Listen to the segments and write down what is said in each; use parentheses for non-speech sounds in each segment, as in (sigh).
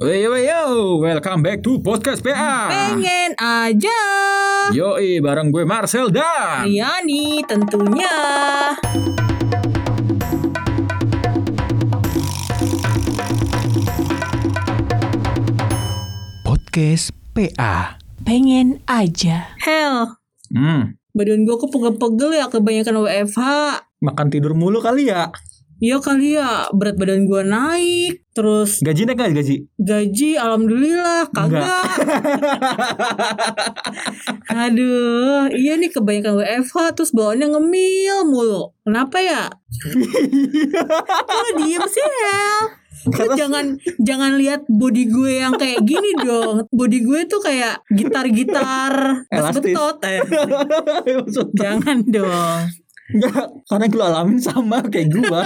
Yo yo, welcome back to podcast PA. Pengen aja. Yoi, bareng gue Marcel dan Yani tentunya. Podcast PA. Pengen aja. Hell, hmm, badan gue kok pegel-pegel ya kebanyakan WFH. makan tidur mulu kali ya. Iya kali ya, berat badan gue naik. Terus Gaji naik gak gaji? gaji alhamdulillah kagak. (laughs) Aduh, iya nih kebanyakan WFH terus bawaannya ngemil mulu. Kenapa ya? Kok lu diem sih, Hel? Lu jangan jangan lihat body gue yang kayak gini dong. Body gue tuh kayak gitar-gitar betot. Eh, (laughs) jangan dong. Enggak, karena gue alamin sama kayak gua.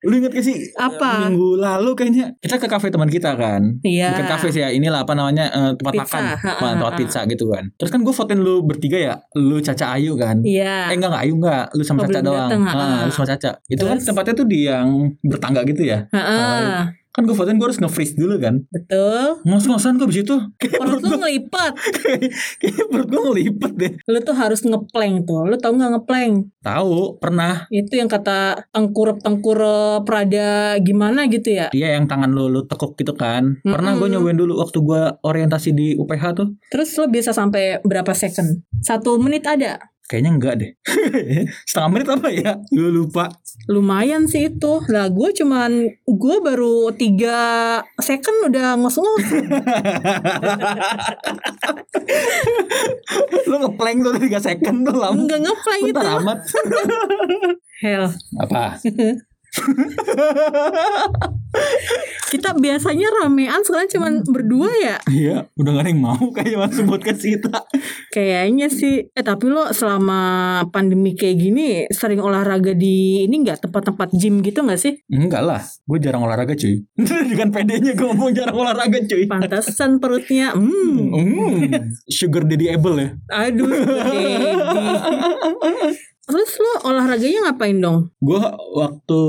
Lu inget gak sih? Apa? Minggu lalu kayaknya kita ke kafe teman kita kan. Iya. Bukan kafe sih ya, inilah apa namanya eh, tempat Pizza. makan, Ha, ha, tempat ha. pizza gitu kan. Terus kan gue votein lu bertiga ya, lu Caca Ayu kan. Iya. Eh enggak enggak Ayu enggak, lu sama Oh, Caca doang. dateng, ha, Ah, ha. lu sama Caca. Itu kan Terus? tempatnya tuh di yang bertangga gitu ya. Heeh. Kan gue votein gue harus nge-freeze dulu kan. Betul. Ngos-ngosan gue abis itu. Perut lu gue, ngelipet. (laughs) kayak perut gue ngelipet deh. Lu tuh harus ngeplank tuh. Lu tau gak ngeplank? Tahu, pernah. Itu yang kata tengkurep-tengkurep Prada gimana gitu ya. Dia yang tangan lu, lu tekuk gitu kan. Pernah gue nyobain dulu waktu gue orientasi di UPH tuh. Terus lo bisa sampai berapa second? Satu menit ada? Kayaknya enggak deh. (laughs) Setengah menit apa ya? Gue lupa. Lumayan sih itu. Lah gue cuman, gue baru tiga second udah ngos-ngos. (laughs) lu ngeplank tuh 3 second tuh lama. Enggak ngeplank itu. Amat. Hell. Apa? (laughs) Kita biasanya ramean sekarang cuman berdua ya. Iya, udah gak ada yang mau kayaknya masuk podcast kita. Kayaknya sih. Eh tapi lo selama pandemi kayak gini sering olahraga di ini nggak tempat-tempat gym gitu nggak sih? Enggak lah, gue jarang olahraga cuy. (laughs) Dengan pedenya gue ngomong jarang olahraga cuy. Pantesan perutnya. Hmm. Hmm, sugar daddy able ya. Aduh. (laughs) Terus lo olahraganya ngapain dong? Gue waktu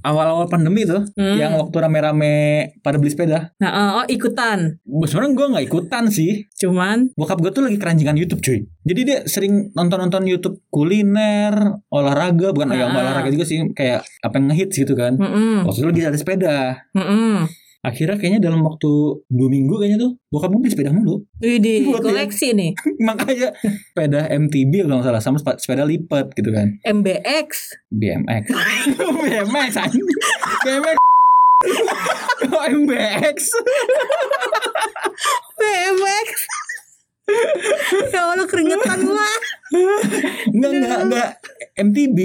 awal-awal pandemi tuh, Hmm. yang waktu rame-rame pada beli sepeda. Nah, oh, oh, ikutan. Sebenarnya gue nggak ikutan sih. Cuman Bokap gue tuh lagi keranjingan YouTube cuy. Jadi dia sering nonton-nonton YouTube kuliner, olahraga, bukan yang Ah. olahraga juga sih, kayak apa yang ngehits gitu kan. mm Waktu itu lagi ada sepeda. Akhirnya kayaknya dalam waktu dua minggu kayaknya tuh bokap gue beli sepeda mulu. Widih, koleksi nih. (laughs) Makanya sepeda MTB kalau nggak salah sama sepeda lipat gitu kan. MBX. BMX. BMX. BMX. MBX? BMX. ya Allah keringetan gua. Enggak, enggak, enggak. MTB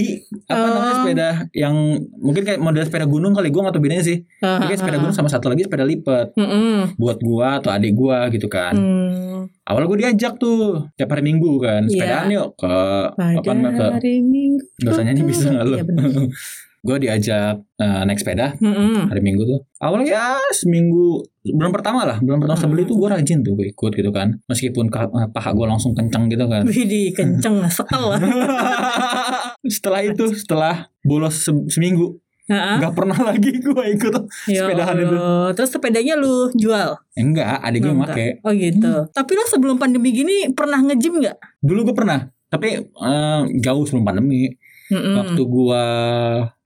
apa Oh. namanya sepeda yang mungkin kayak model sepeda gunung kali gua nggak tahu bedanya sih. Ah, Mungkin sepeda gunung sama satu lagi sepeda lipat Mm-mm. buat gua atau adik gua gitu kan. Hmm. Awalnya gua diajak tuh tiap hari Minggu kan, Iya. sepedaan yuk ke apa namanya ke hari Minggu. Gak usah nyanyi bisa Iya benar. (laughs) Gue diajak eh, naik sepeda Mm-mm. hari Minggu tuh Awalnya ya seminggu Bulan pertama lah Bulan pertama sebeli tuh gue rajin tuh Gue ikut gitu kan Meskipun eh, paha gue langsung kenceng gitu kan Widih, kenceng (laughs) sekel lah. (laughs) Setelah itu Setelah bolos se- seminggu Heeh. Gak pernah lagi gue ikut Ya sepedahan itu. Terus sepedanya lu jual? Enggak adik gue Enggak. make Oh gitu. Tapi lo sebelum pandemi gini pernah nge-gym nggak? Dulu gue pernah Tapi eh, jauh sebelum pandemi Mm-mm. Waktu gue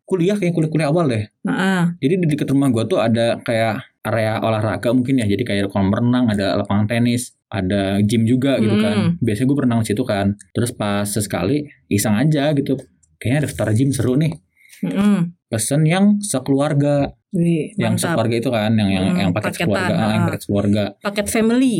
kuliah kayak kuliah-kuliah awal deh Heeh. Jadi di dekat rumah gue tuh ada kayak area olahraga mungkin ya. Jadi kayak kolam renang, ada lapangan tenis, ada gym juga gitu kan. Biasanya gue berenang di situ kan. Terus pas sesekali iseng aja gitu. Kayaknya daftar gym seru nih. Mm-mm. Pesen yang sekeluarga, Wih, yang sekeluarga itu kan, yang yang Hmm, yang paket paketan, keluarga, ah, yang paket keluarga. Paket family.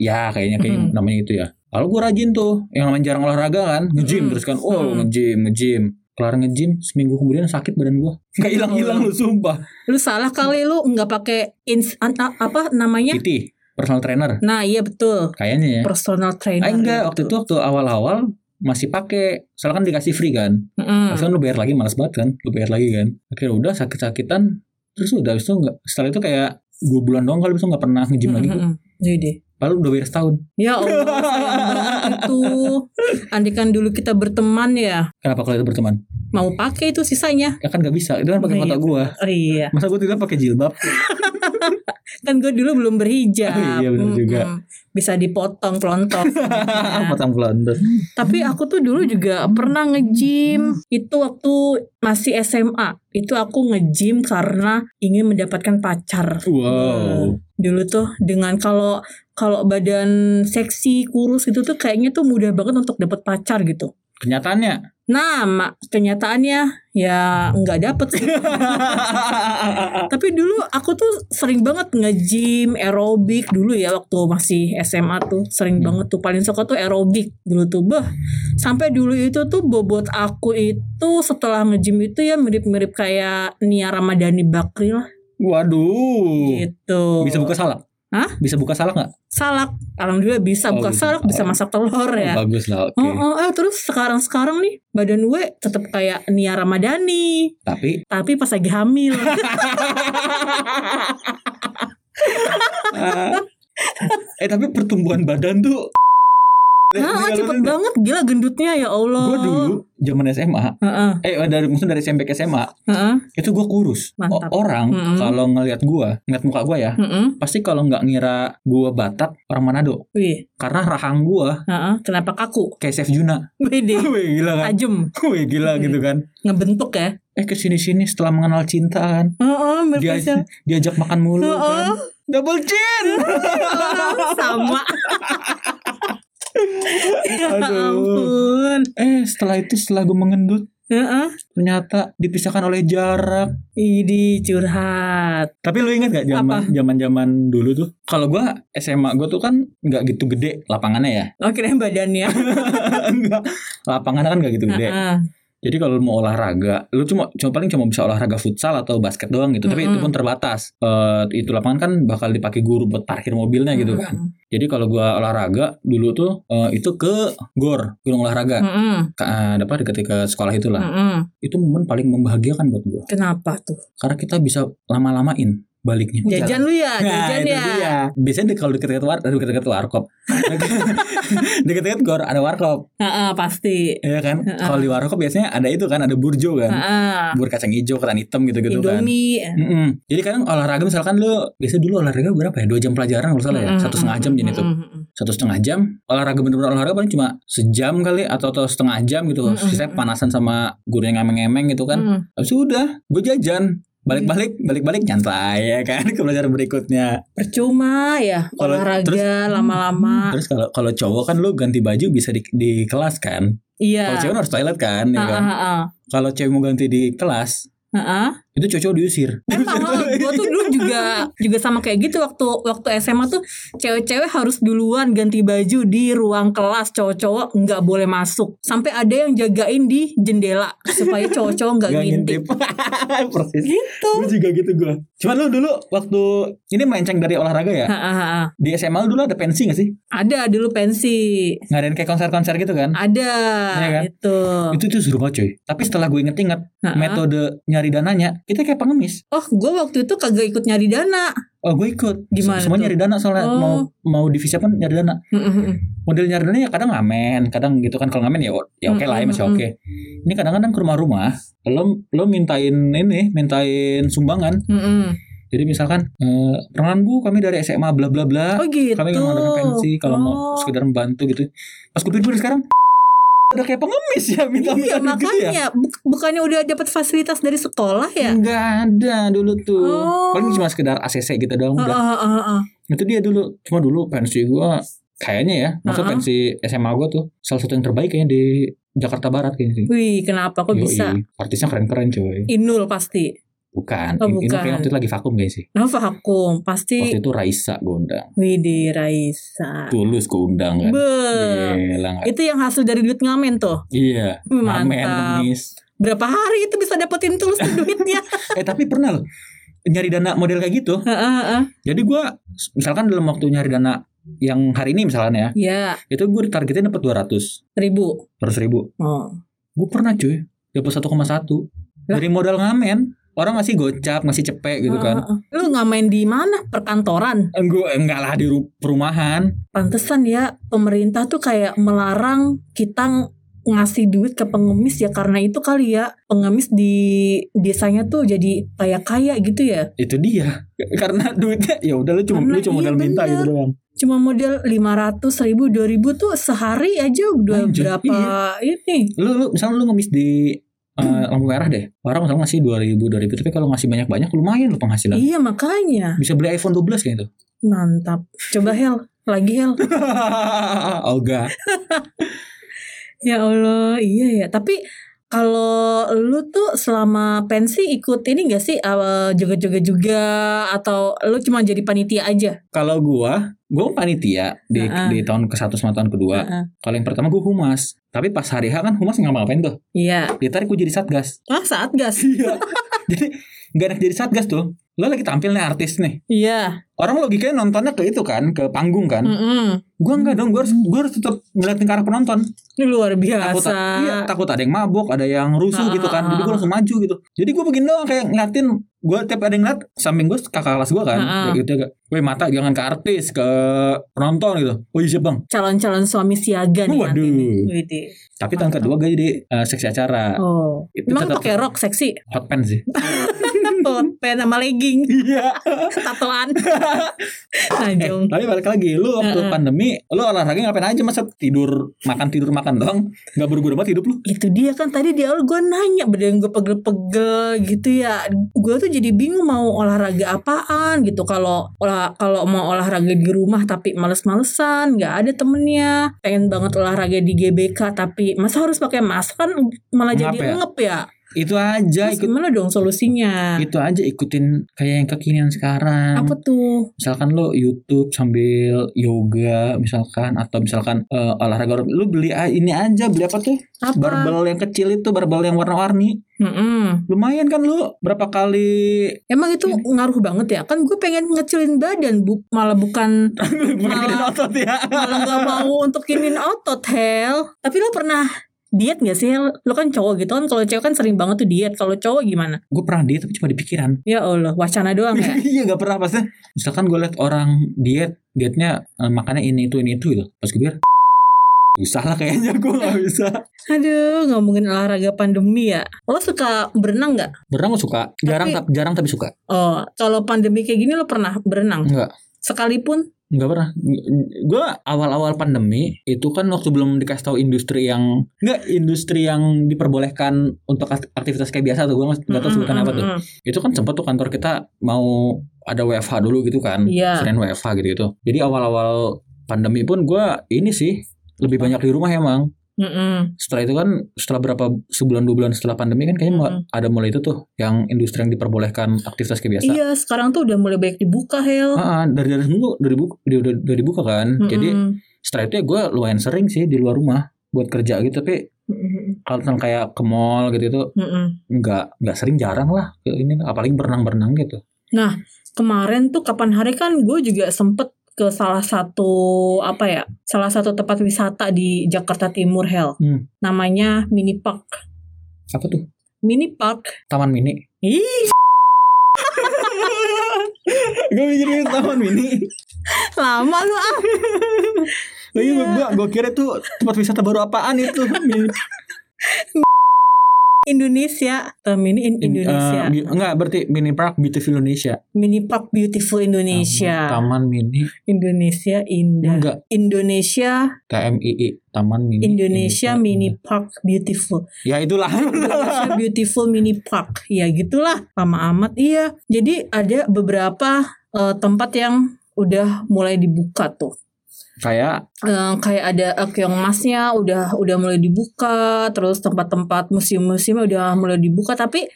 Ya kayaknya kayak Hmm. namanya itu ya. Lalu gue rajin tuh, yang namanya jarang olahraga kan, nge-gym Hmm. terus kan, oh Hmm. nge-gym, nge-gym. Kelar nge-gym, seminggu kemudian sakit badan gue. (laughs) Gak hilang-hilang lu sumpah. Lu salah kali lu nggak pakai ins apa namanya? PT, personal trainer. Nah, iya betul. Kayaknya ya. Personal trainer. Ah, enggak, gitu. waktu itu waktu awal-awal masih pakai. Soalnya kan dikasih free kan. Terus kan lu bayar lagi malas banget kan. Lu bayar lagi kan. Akhirnya udah sakit-sakitan. Terus udah habis itu enggak setelah itu kayak dua bulan doang kali bisa nggak pernah nge-gym lagi. Mm-mm. Jadi. Padahal udah bayar setahun. Ya Allah, itu. (laughs) Andikan dulu kita berteman ya, Kenapa kalau itu berteman? Mau pakai itu sisanya. Ya kan gak bisa. Itu kan pakai Oh, foto iya. gua. Oh iya. Masa gua tidak pakai jilbab? (laughs) kan gue dulu belum berhijab. Oh, (laughs) iya, bener juga. Bisa dipotong pelontos. (laughs) Potong pelontos. Tapi aku tuh dulu juga pernah nge-gym. Itu waktu masih SMA. Itu aku nge-gym karena ingin mendapatkan pacar. Wow. Dulu tuh dengan kalau kalau badan seksi kurus itu tuh kayaknya tuh mudah banget untuk dapat pacar gitu. Kenyataannya. Nah, mak kenyataannya ya nggak dapet sih. (laughs) Tapi dulu aku tuh sering banget nge-gym, aerobik dulu ya waktu masih SMA tuh sering banget tuh paling suka tuh aerobik dulu tuh. Bah, sampai dulu itu tuh bobot aku itu setelah nge-gym itu ya mirip-mirip kayak Nia Ramadhani Bakri lah Waduh. gitu. Bisa buka salak? Hah? Bisa buka salak nggak? salak. Alhamdulillah bisa Oh, buka bisa. salak, bisa masak telur ya. Oh, bagus lah. Oke. Oh, oh, eh, terus sekarang-sekarang nih badan gue tetap kayak Nia Ramadhani. Tapi Tapi pas lagi hamil. (laughs) (laughs) eh tapi pertumbuhan badan tuh Nah, cepet banget gila gendutnya ya Allah. Gue dulu zaman SMA, Heeh, eh dari maksudnya dari SMP ke SMA, heeh, itu gue kurus. Mantap. O- orang Mm-mm. kalau ngelihat gue, ngeliat muka gue ya, heeh. pasti kalau nggak ngira gue Batak orang Manado, Wih, karena rahang gue heeh, kenapa kaku? kayak Chef Juna. Wih, (laughs) Wih gila kan? tajem, (laughs) Wih gila gitu kan? ngebentuk ya. Eh ke sini sini setelah mengenal cinta kan, Heeh, dia diajak makan mulu kan, double chin. (laughs) sama. Ya ampun. Eh setelah itu setelah gue mengendut, Heeh. ternyata dipisahkan oleh jarak. Ini curhat. Tapi lu inget gak zaman zaman zaman dulu tuh? Kalau gua SMA gua tuh kan nggak gitu gede lapangannya ya. Oh kirain badannya. (laughs) Enggak. Lapangannya kan nggak gitu gede. Heeh. Jadi kalau lu mau olahraga, lu cuma cuma paling cuma bisa olahraga futsal atau basket doang gitu. Tapi itu pun terbatas. Eh, itu lapangan kan bakal dipakai guru buat parkir mobilnya gitu kan. Heeh. Jadi kalau gua olahraga dulu tuh eh, itu ke GOR, gunung olahraga. Heeh. Ke, eh, apa dekat ke sekolah itulah. Heeh. Itu momen paling membahagiakan buat gua. Kenapa tuh? Karena kita bisa lama-lamain baliknya. Jajan lu ya, Nah, jajan itu ya. dia. Biasanya kalau deket-deket war, deket-deket warkop. (laughs) deket-deket gor ada warkop, Heeh, pasti. ya kan? Heeh. Kalau di warkop biasanya ada itu kan, ada burjo kan. Heeh. Bur kacang hijau, ketan hitam gitu-gitu kan. Indomie. Mm-mm. Jadi kan olahraga misalkan lu biasa dulu olahraga berapa ya? Dua jam pelajaran kalau salah ya? Satu setengah jam jadi itu. Satu setengah jam olahraga bener-bener olahraga paling cuma sejam kali atau, atau setengah jam gitu. Sisanya panasan sama guru yang ngemeng-ngemeng gitu kan. Habis itu udah, gue jajan. Balik-balik, balik-balik nyantai ya kan ke pelajaran berikutnya. Percuma ya Kalau- olahraga terus- Hmm, lama-lama. Terus kalau kalau cowok kan lu ganti baju bisa di, di kelas kan. Iya. Kalau cewek harus toilet kan, ya Heeh, kan? heeh. Kalau cewek mau ganti di kelas, Heeh. Itu cowok diusir. Emang (laughs) gue tuh dulu juga juga sama kayak gitu waktu waktu SMA tuh cewek-cewek harus duluan ganti baju di ruang kelas cowok-cowok nggak boleh masuk sampai ada yang jagain di jendela supaya (laughs) cowok-cowok nggak Gak ngintip. (laughs) Persis. Gitu. Gue juga gitu gue. Cuman lu dulu waktu ini menceng dari olahraga ya. Ha, ha, ha. Di SMA lu dulu ada pensi gak sih? Ada dulu pensi. Ngadain kayak konser-konser gitu kan? Ada Iya kan? itu. Itu tuh seru banget cuy. Tapi setelah gue inget-inget metode nyari dananya, kita kayak pengemis. Oh, gue waktu itu kagak ikut nyari dana. Oh gue ikut. Gimana Semua nyari dana soalnya Oh. mau mau divisi apa nyari dana. Mm, mm, mm. model nyari dana ya kadang ngamen, kadang gitu kan kalau ngamen ya ya oke lah ya masih oke. Ini kadang-kadang ke rumah-rumah, lo lo mintain ini, mintain sumbangan. Jadi misalkan eh perkenalan Bu, kami dari SMA bla bla bla. Oh gitu. Kami nggak mengadakan pensi kalau mau Oh. sekedar membantu gitu. Pas gue pikir sekarang udah kayak pengemis ya minta Iya gitu ya. makanya buk- bukannya udah dapat fasilitas dari sekolah ya? Enggak ada dulu tuh. Oh. Paling cuma sekedar ACC gitu doang udah. oh, oh, oh. Itu dia dulu. Cuma dulu pensi gua kayaknya ya, Uh-uh. pensi SMA gua tuh salah satu yang terbaik kayaknya di Jakarta Barat kayaknya sih. Wih, kenapa kok Yoi, bisa? Artisnya keren-keren coy. Inul pasti. Bukan. Oh, Ini bukan. kayaknya waktu itu lagi vakum guys sih. Nah, vakum pasti. Waktu itu Raisa gue undang. Wih, di Raisa. Tulus gue undang kan. Be. Gila nggak? Itu yang hasil dari duit ngamen tuh. Iya. Ngamen, mantap. ngemis. Berapa hari itu bisa dapetin tulus tuh duitnya? (laughs) Eh tapi pernah loh nyari dana model kayak gitu. Jadi gua misalkan dalam waktu nyari dana yang hari ini misalnya ya, Ya, itu gue ditargetin dapat 200, ribu. 200 ribu. Oh. Gue pernah cuy, dapat 1,1 Lah? dari modal ngamen. Orang ngasih gocap, ngasih cepek gitu kan. Heeh, heeh. Lu ngamen di mana? Perkantoran. Gue enggak lah di ru- perumahan. Pantesan ya pemerintah tuh kayak melarang kita ng- ngasih duit ke pengemis ya karena itu kali ya pengemis di desanya tuh jadi kaya kaya gitu ya Itu dia. (laughs) Karena duitnya ya udah lu cuma Karena lu cuma iya, modal minta gitu doang. cuma model 500 ribu 2000 tuh sehari aja udah Anjir, berapa ini Lu lu misalnya lu ngemis di eh, lampu merah deh. Orang misalnya ngasih 2000 2000 tapi kalau ngasih banyak-banyak lumayan lu penghasilan. iya makanya Bisa beli iPhone 12 kayak gitu. mantap coba Hel lagi Hel (laughs) Olga. Ya Allah, iya ya. Tapi kalau lu tuh selama pensi ikut ini gak sih uh, joget-joget juga atau lu cuma jadi panitia aja? Kalau gua, gua panitia di Heeh. di tahun ke-1 sama tahun kedua. Heeh. Kalau yang pertama gua humas. Tapi pas hari H kan humas nggak ngapain tuh. Iya. Ditarik gua jadi satgas. Ah saat gas. Iya. (laughs) jadi nggak enak jadi satgas tuh. Lo lagi tampil nih artis nih. Iya. Orang logikanya nontonnya ke itu kan, ke panggung kan. Mm-mm. Gua enggak dong, gua harus gua harus tetap ngeliatin ke arah penonton. Ini luar Takut biasa. iya, takut ada yang mabuk, ada yang rusuh Ah, gitu kan. Jadi gua ah. langsung maju gitu. Jadi gua begini doang kayak ngeliatin gua tiap ada yang ngeliat samping gua kakak kelas gua kan. Ah. Kayak gitu agak. Weh mata jangan ke artis, ke penonton gitu. Oh iya bang. Calon-calon suami siaga nih nanti Waduh. Widih. Tapi tahun kedua gue jadi eh, seksi acara. Oh. Itu Emang pakai rok seksi? Hot pants sih. (laughs) Hot pants sama legging, Iya. (laughs) tatoan. (laughs) Eh, Najong. tapi balik lagi, lu waktu pandemi, lu olahraga ngapain aja masa tidur, makan tidur makan doang, nggak berguna banget hidup lu. itu dia kan tadi di awal gue nanya badan gue pegel-pegel gitu ya gue tuh jadi bingung mau olahraga apaan gitu kalau olah kalau mau olahraga di rumah tapi males-malesan nggak ada temennya pengen banget olahraga di GBK tapi masa harus pakai masker kan malah jadi Ngap ya? ngep ya Itu aja Terus ikut, gimana dong solusinya itu aja ikutin kayak yang kekinian sekarang. apa tuh Misalkan lu YouTube sambil yoga, misalkan atau misalkan eh, olahraga, lu beli ini aja, beli apa tuh? apa Barbel yang kecil itu, barbel yang warna-warni. Mm-mm. Lumayan kan lu berapa kali emang itu Iya. ngaruh banget ya kan gue pengen ngecilin badan bu malah bukan (laughs) Makin otot ya. malah nggak mau untuk kinin otot Hel tapi lo pernah diet gak sih lo kan cowok gitu kan kalau cewek kan sering banget tuh diet kalau cowok gimana Gue pernah diet tapi cuma di pikiran. ya Allah wacana doang ya (laughs) iya gak pernah pasti. Misalkan gue liat orang diet, dietnya eh, makannya ini itu ini itu gitu. Pas gue biar Susah lah kayaknya gue gak (laughs) bisa. aduh ngomongin olahraga pandemi ya lo suka berenang nggak Berenang gue suka. Jarang Tapi- tapi, jarang tapi suka. oh kalau pandemi kayak gini lo pernah berenang Enggak. sekalipun Enggak pernah. Gue awal-awal pandemi itu kan waktu belum dikasih tahu industri yang enggak industri yang diperbolehkan untuk akt- aktivitas kayak biasa tuh gue nggak tahu sebutan apa tuh. Itu kan sempat tuh kantor kita mau ada WFH dulu gitu kan. Iya. Selain WFH gitu gitu. Jadi awal-awal pandemi pun gue ini sih lebih banyak di rumah emang. Mm-mm. Setelah itu kan setelah berapa sebulan dua bulan setelah pandemi kan kayaknya Mm-mm. ada mulai itu tuh yang industri yang diperbolehkan aktivitas kayak biasa. iya sekarang tuh udah mulai banyak dibuka Hel Ah, ah, dari dari seminggu dari buka udah, udah dibuka kan. Jadi Mm-mm. setelah itu ya gue lumayan sering sih di luar rumah buat kerja gitu tapi Mm-mm. kalau misalnya kayak ke mall gitu itu Mm-mm. nggak nggak sering jarang lah ini apalagi berenang berenang gitu kemarin tuh kapan hari kan gue juga sempet ke salah satu apa ya salah satu tempat wisata di Jakarta Timur Hel. Hmm. namanya Mini Park. Apa tuh? Mini Park. Taman mini. Ih. (laughs) Gue mikirin taman mini. Lama lu ah. Lagi gue gue kira tuh tempat wisata baru apaan itu. (laughs) Indonesia Taman Mini in In- Indonesia? eh, bi- enggak berarti mini park beautiful Indonesia. Mini Park Beautiful Indonesia. Taman mini. Indonesia indah. Enggak. Indonesia TMII taman mini Indonesia. Mini Park Beautiful. Ya itulah. Indonesia (laughs) Beautiful Mini Park. Ya gitulah, lama amat. Iya. Jadi ada beberapa eh, tempat yang udah mulai dibuka tuh. Kayak Eh, kayak ada eh, keong emasnya udah udah mulai dibuka, terus tempat-tempat museum-museum udah mulai dibuka. Tapi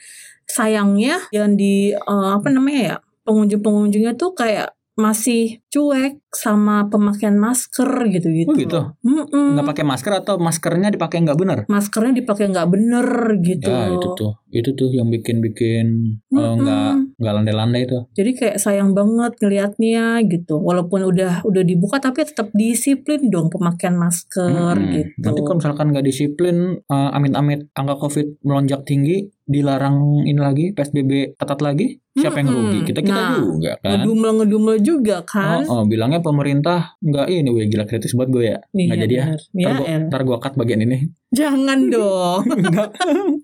sayangnya yang di eh, apa namanya ya pengunjung-pengunjungnya tuh kayak masih cuek sama pemakaian masker gitu-gitu. Oh gitu? Nggak pakai masker atau maskernya dipakai nggak benar Maskernya dipakai nggak bener gitu. ya itu tuh itu tuh yang bikin bikin eh, Mm-mm. nggak nggak landai-landai itu Jadi kayak sayang banget ngelihatnya gitu. Walaupun udah udah dibuka tapi tetap disiplin dong pemakaian masker Mm-mm. gitu. Nanti kalau misalkan nggak disiplin, eh, amit-amit angka COVID melonjak tinggi, dilarang ini lagi, PSBB ketat lagi, siapa yang rugi? Kita kita Nah, juga kan. ngedumel ngedumel juga kan. Oh, oh, bilangnya pemerintah nggak ini weh gila kritis buat gue ya. Nggak Iya, jadi ya. benar. Ntar gue, ntar gue cut bagian ini. Jangan (laughs) dong.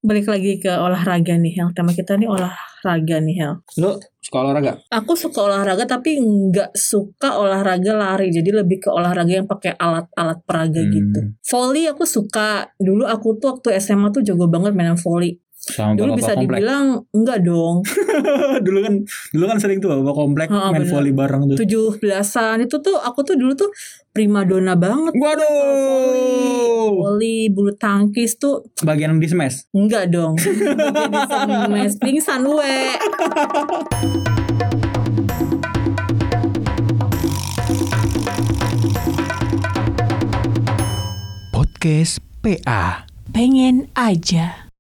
Balik lagi ke olahraga nih Hel. Tema kita nih olahraga nih Hel. Lu suka olahraga? Aku suka olahraga tapi nggak suka olahraga lari. Jadi lebih ke olahraga yang pakai alat-alat peraga Hmm. gitu. Volley aku suka. Dulu aku tuh waktu SMA tuh jago banget mainan volley. Sama Dulu bisa komplek. dibilang enggak dong. (laughs) dulu kan dulu kan sering tuh bapak komplek Ha, main bener. volley bareng tuh. Tujuh belasan itu tuh aku tuh dulu tuh primadona banget. Waduh. Volley, bulu tangkis tuh Bagian di smash. enggak dong. (laughs) Jadi mes pingsan we. Podcast PA. Pengen aja.